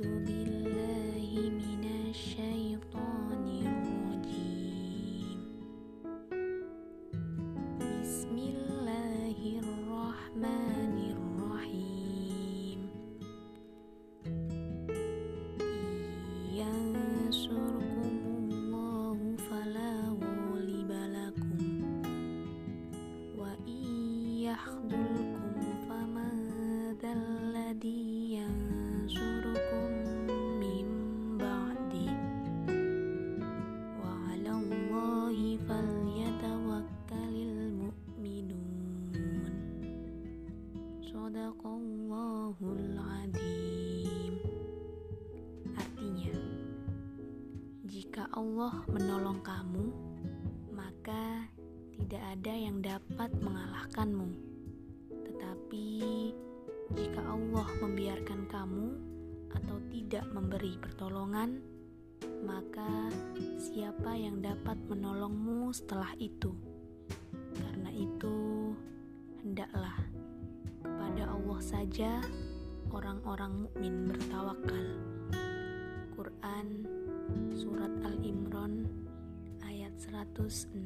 أعوذ بالله من الشيطان الرجيم. بسم الله الرحمن الرحيم. ينصركم الله فلا غالب لكم. وإن يخذلكم Shadaqallahul adzim Artinya Jika Allah menolong kamu Maka tidak ada yang dapat mengalahkanmu. Tetapi Jika Allah membiarkan kamu Atau tidak memberi pertolongan Maka siapa yang dapat menolongmu setelah itu? Karena itu kepada Allah saja orang-orang mukmin bertawakal. Quran Surat Al-Imran ayat 160